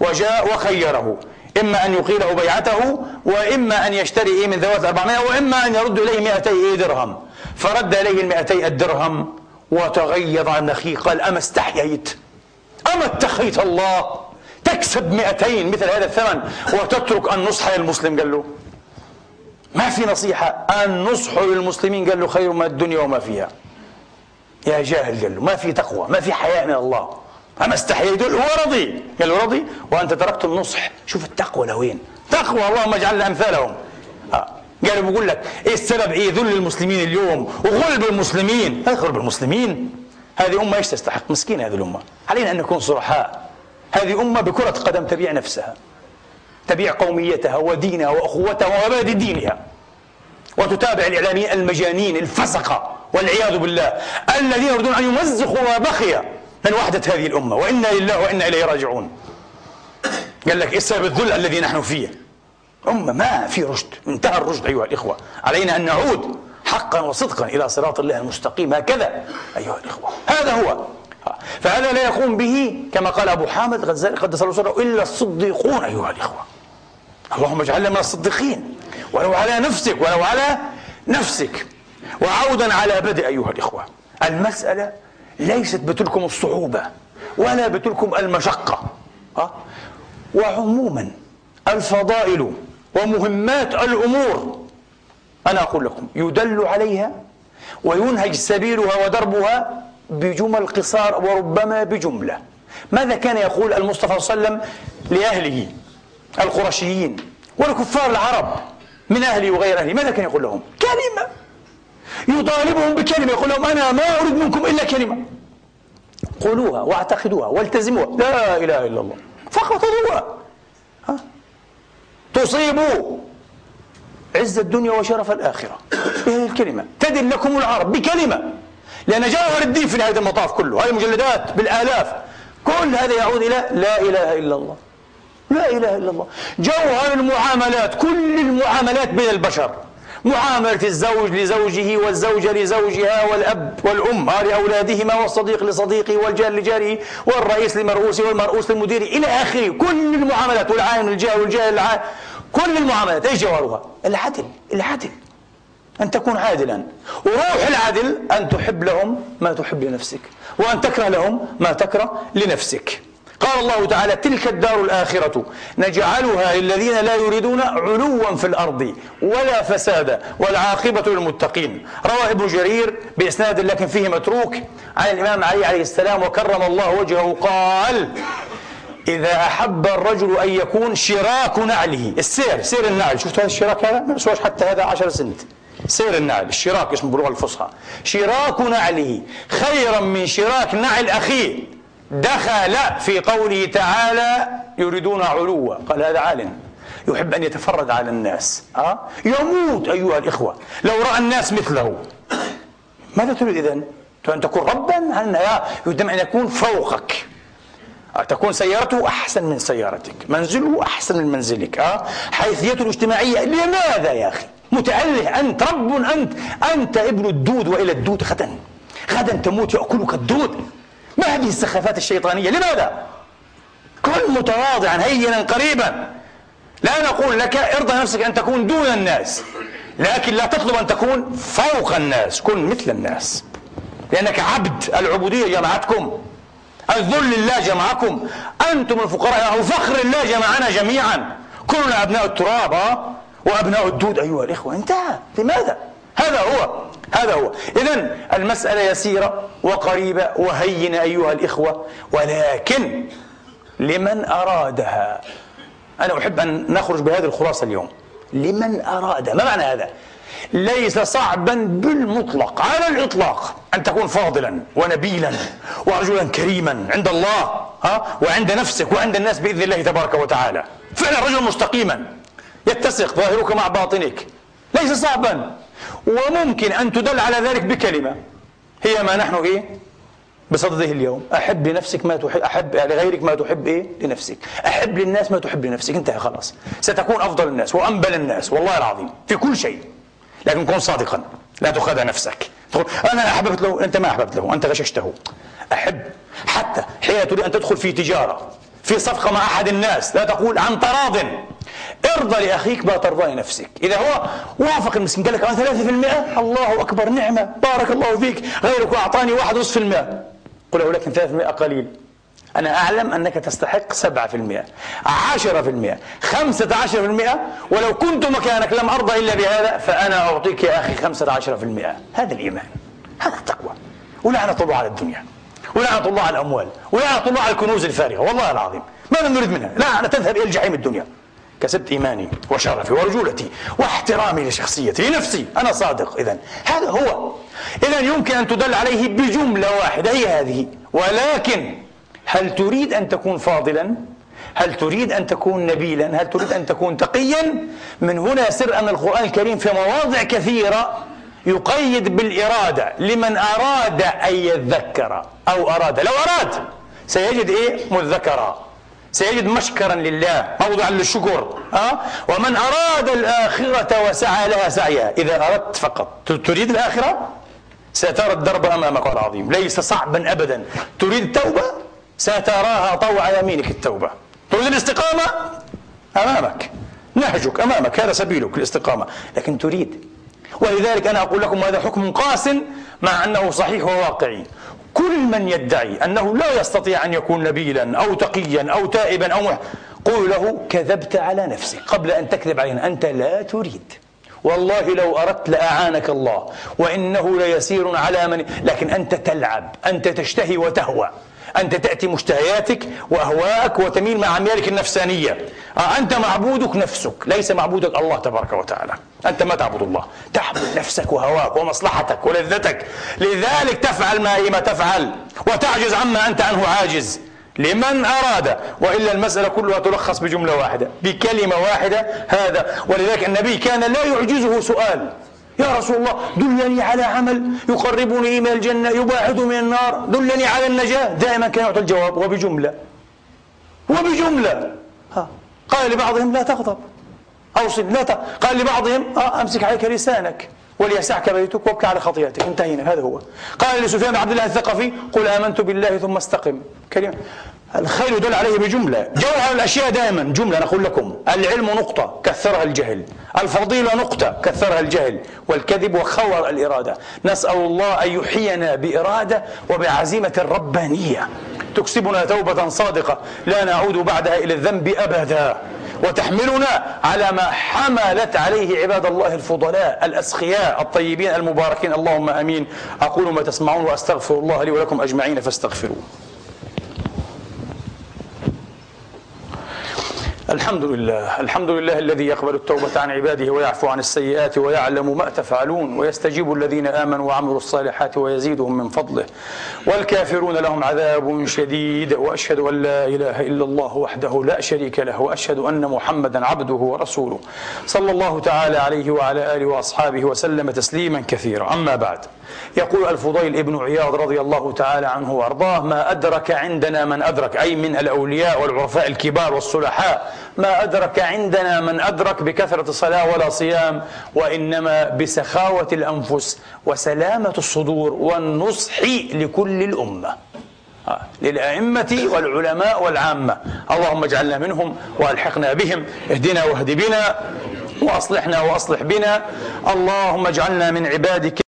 وجاء وخيره. إما أن يقيله بيعته وإما أن يشتري من ذوات 400 وإما أن يرد إليه 200 إيه درهم. فرد إليه ال 200 الدرهم وتغيظ عن أخيه قال أما استحييت. أما اتخيت الله تكسب 200 مثل هذا الثمن وتترك النصح للمسلم قال له. ما في نصيحة. النصح للمسلمين قال له خير من الدنيا وما فيها. يا جاهل قال له ما في تقوى ما في حياء من الله. أما استحييت هو رضي قال له رضي وأنت تركت النصح. شوف التقوى لوين تقوى اللهم اجعلنا أمثالهم. آه. قالوا بقول لك إيه السبب؟ إيه ذل المسلمين اليوم وغلب المسلمين؟ غلب المسلمين. هذه أمة إيش تستحق؟ مسكينة هذه الأمة. علينا أن نكون صرحاء. هذه أمة بكرة قدم تبيع نفسها تبيع قوميتها ودينها وأخوتها ومبادئ دينها. وتتابع الإعلاميين المجانين الفسقة والعياذ بالله الذين يريدون أن يمزقوا ما بقي. من وحدة هذه الأمة وإنا لله وإنا إليه راجعون. قال لك إيه السبب الذل الذي نحن فيه؟ أمة ما في رشد. انتهى الرشد أيها الإخوة. علينا أن نعود حقا وصدقا إلى صراط الله المستقيم. هكذا أيها الإخوة. هذا هو. فهذا لا يقوم به كما قال أبو حامد قدس الله سره إلا الصديقون أيها الإخوة. اللهم اجعلنا من الصديقين ولو على نفسك ولو على نفسك. وعودا على بدء أيها الإخوة. المسألة ليست بتلكم الصعوبة ولا بتلكم المشقة. وعموما الفضائل ومهمات الأمور أنا أقول لكم يدل عليها وينهج سبيلها ودربها بجمل قصار وربما بجملة. ماذا كان يقول المصطفى صلى الله عليه وسلم لأهله القرشيين والكفار العرب من أهلي وغير أهلي ماذا كان يقول لهم؟ كلمة. يطالبهم بكلمة يقول لهم أنا ما أريد منكم إلا كلمة. قولوها واعتقدوها والتزموها. لا إله إلا الله. فقط ها؟ تصيبوا عز الدنيا وشرف الآخرة. بهذه الكلمة. تدل لكم العرب بكلمة. لأن جوهر الدين في نهاية المطاف كله. هذه المجلدات بالآلاف. كل هذا يعود إلى لا إله إلا الله. لا إله إلا الله. جوهر المعاملات كل المعاملات بين البشر. معاملة الزوج لزوجه والزوجة لزوجها والأب والأم لأولادهما والصديق لصديقه والجار لجاره والرئيس لمرؤوسه والمرؤوس لمديره إلى آخره. كل المعاملات والعالم للجاه والجاه للعالم كل المعاملات إيش جوهرها؟ العدل العدل. أن تكون عادلا. وروح العدل أن تحب لهم ما تحب لنفسك وأن تكره لهم ما تكره لنفسك. قال الله تعالى تلك الدار الآخرة نجعلها للذين لا يريدون علوا في الأرض ولا فسادا والعاقبة للمتقين. روى ابن جرير بإسناد لكن فيه متروك عن الإمام علي عليه السلام وكرم الله وجهه قال إذا أحب الرجل أن يكون شراك نعله. السير سير النعل. شفت هذا الشراك هذا؟ ما يسواش حتى هذا عشر سنت. سير النعل الشراك اسمه باللغة الفصحى. شراك نعله خيرا من شراك نعل أخيه. دخل في قوله تعالى يريدون علوا. قال هذا عالم. يحب أن يتفرد على الناس. أه؟ يموت أيها الإخوة. لو رأى الناس مثله. ماذا تريد إذن؟ أن تكون ربا؟ يريد أن يكون فوقك. تكون سيارته أحسن من سيارتك. منزله أحسن من منزلك. أه؟ حيثيته الاجتماعية. لماذا يا أخي؟ متأله أنت رب أنت أنت ابن الدود وإلى الدود غدا. غدا تموت يأكلك الدود. ما هذه السخافات الشيطانية؟ لماذا؟ كن متواضعا هينا قريبا. لا نقول لك ارضى نفسك أن تكون دون الناس لكن لا تطلب أن تكون فوق الناس كن مثل الناس. لأنك عبد العبودية جمعتكم الذل الله جمعكم. أنتم الفقراء وفخر الله جمعنا جميعا. كلنا أبناء التراب وأبناء الدود أيها الإخوة. انتهى. لماذا؟ هذا هو. هذا هو. إذا المسألة يسيرة وقريبة وهينة أيها الإخوة ولكن لمن أرادها. أنا أحب أن نخرج بهذه الخلاصة اليوم. لمن أراد ما معنى هذا؟ ليس صعبا بالمطلق على الإطلاق أن تكون فاضلا ونبيلا ورجلا كريما عند الله ها وعند نفسك وعند الناس بإذن الله تبارك وتعالى. فعلا رجل مستقيما. يتسق ظاهرك مع باطنك. ليس صعبا. وممكن أن تدل على ذلك بكلمة. هي ما نحن إيه؟ بصدده اليوم. أحب لنفسك ما تحب أحب لغيرك ما تحب إيه؟ لنفسك. أحب للناس ما تحب لنفسك. انتهى خلاص. ستكون أفضل الناس وأنبل الناس. والله العظيم. في كل شيء. لكن كن صادقا. لا تخادع نفسك. تقول أنا أحببت له أنت ما أحببت له. أنت غششته. أحب. حتى حين تريد أن تدخل في تجارة في صفقة مع أحد الناس لا تقول عن تراض ارضى لأخيك ما ترضى لنفسك. إذا هو وافق المسكين قال لك أنا ثلاثة في المئة الله أكبر نعمة. بارك الله فيك. غيرك أعطاني واحد نصف المئة. قل له لكن ثلاثة في المئة قليل. أنا أعلم أنك تستحق سبعة في المئة عشرة في المئة خمسة عشر في المئة. ولو كنت مكانك لم أرضى إلا بهذا فأنا أعطيك يا أخي خمسة عشر في المئة. هذا الإيمان هذا التقوى. ولعنة الله على الدنيا ولعنة الله على الأموال ولعنة الله على الكنوز الفارغة والله العظيم. ماذا نريد منها. لا تذهب إلى الجحيم الدنيا. كسبت إيماني وشرفي ورجولتي واحترامي لشخصيتي لنفسي أنا صادق. إذا هذا هو. إذا يمكن أن تدل عليه بجملة واحدة هي هذه. ولكن هل تريد أن تكون فاضلا؟ هل تريد أن تكون نبيلا؟ هل تريد أن تكون تقيا؟ من هنا سر أن القرآن الكريم في مواضع كثيرة يقيد بالإرادة لمن أراد أن يذكر أو أراد. لو أراد سيجد إيه؟ مذكرا. سيجد مشكرا لله. موضعا للشكر. أه؟ ومن أراد الآخرة وسعى لها سعيها إذا أردت فقط. تريد الآخرة؟ سترى الدرب أمامك العظيم. ليس صعبا أبدا. تريد التوبة؟ ستراها طوع يمينك التوبة. تريد الاستقامة؟ أمامك. نهجك أمامك. هذا سبيلك الاستقامة. لكن تريد. ولذلك أنا أقول لكم هذا حكم قاس مع أنه صحيح وواقعي. كل من يدعي أنه لا يستطيع أن يكون نبيلا أو تقيا أو تائبا أو قول له كذبت على نفسك قبل أن تكذب علينا أنت لا تريد. والله لو أردت لأعانك الله وإنه ليسير على من لكن أنت تلعب أنت تشتهي وتهوى. أنت تأتي مشتهياتك وأهواءك وتميل مع أميالك النفسانية. آه، أنت معبودك نفسك ليس معبودك الله تبارك وتعالى. أنت ما تعبد الله. تعبد نفسك وهواك ومصلحتك ولذتك. لذلك تفعل ما هي ما تفعل وتعجز عما أنت عنه عاجز. لمن أراد. وإلا المسألة كلها تلخص بجملة واحدة بكلمة واحدة هذا. ولذلك النبي كان لا يعجزه سؤال. يا رسول الله دلني على عمل يقربني إلى الجنة يباعد من النار دلني على النجاة. دائما كان يعطي الجواب وبجملة. وبجملة. ها. قال لبعضهم لا تغضب. أوصل لا ت... قال لبعضهم آه أمسك عليك لسانك وليسعك بيتك وابكى على خطيئتك. انتهينا هذا هو. قال لسفيان بن عبد الله الثقفي قل آمنت بالله ثم استقم. كلمة. الخير يدل عليه بجملة. جوهر الأشياء دائما. جملة نقول لكم. العلم نقطة كثرها الجهل. الفضيلة نقطة كثرها الجهل. والكذب وخور الإرادة. نسأل الله أن يحيينا بإرادة وبعزيمة ربانية. تكسبنا توبة صادقة. لا نعود بعدها إلى الذنب أبدا. وتحملنا على ما حملت عليه عباد الله الفضلاء الأسخياء الطيبين المباركين. اللهم أمين. أقول ما تسمعون وأستغفر الله لي ولكم أجمعين فاستغفروه. الحمد لله الحمد لله الذي يقبل التوبة عن عباده ويعفو عن السيئات ويعلم ما تفعلون ويستجيب الذين آمنوا وعملوا الصالحات ويزيدهم من فضله. والكافرون لهم عذاب شديد وأشهد أن لا إله إلا الله وحده لا شريك له وأشهد أن محمدا عبده ورسوله. صلى الله تعالى عليه وعلى آله وأصحابه وسلم تسليما كثيرا. أما بعد يقول الفضيل ابن عياض رضي الله تعالى عنه وأرضاه ما أدرك عندنا من أدرك. أي من الأولياء والعرفاء الكبار والصلحاء ما أدرك عندنا من أدرك بكثرة صلاه ولا صيام وإنما بسخاوة الأنفس وسلامة الصدور والنصح لكل الأمة. آه، للأئمة والعلماء والعامة. اللهم اجعلنا منهم وألحقنا بهم. اهدنا واهد بنا وأصلحنا وأصلح بنا. اللهم اجعلنا من عبادك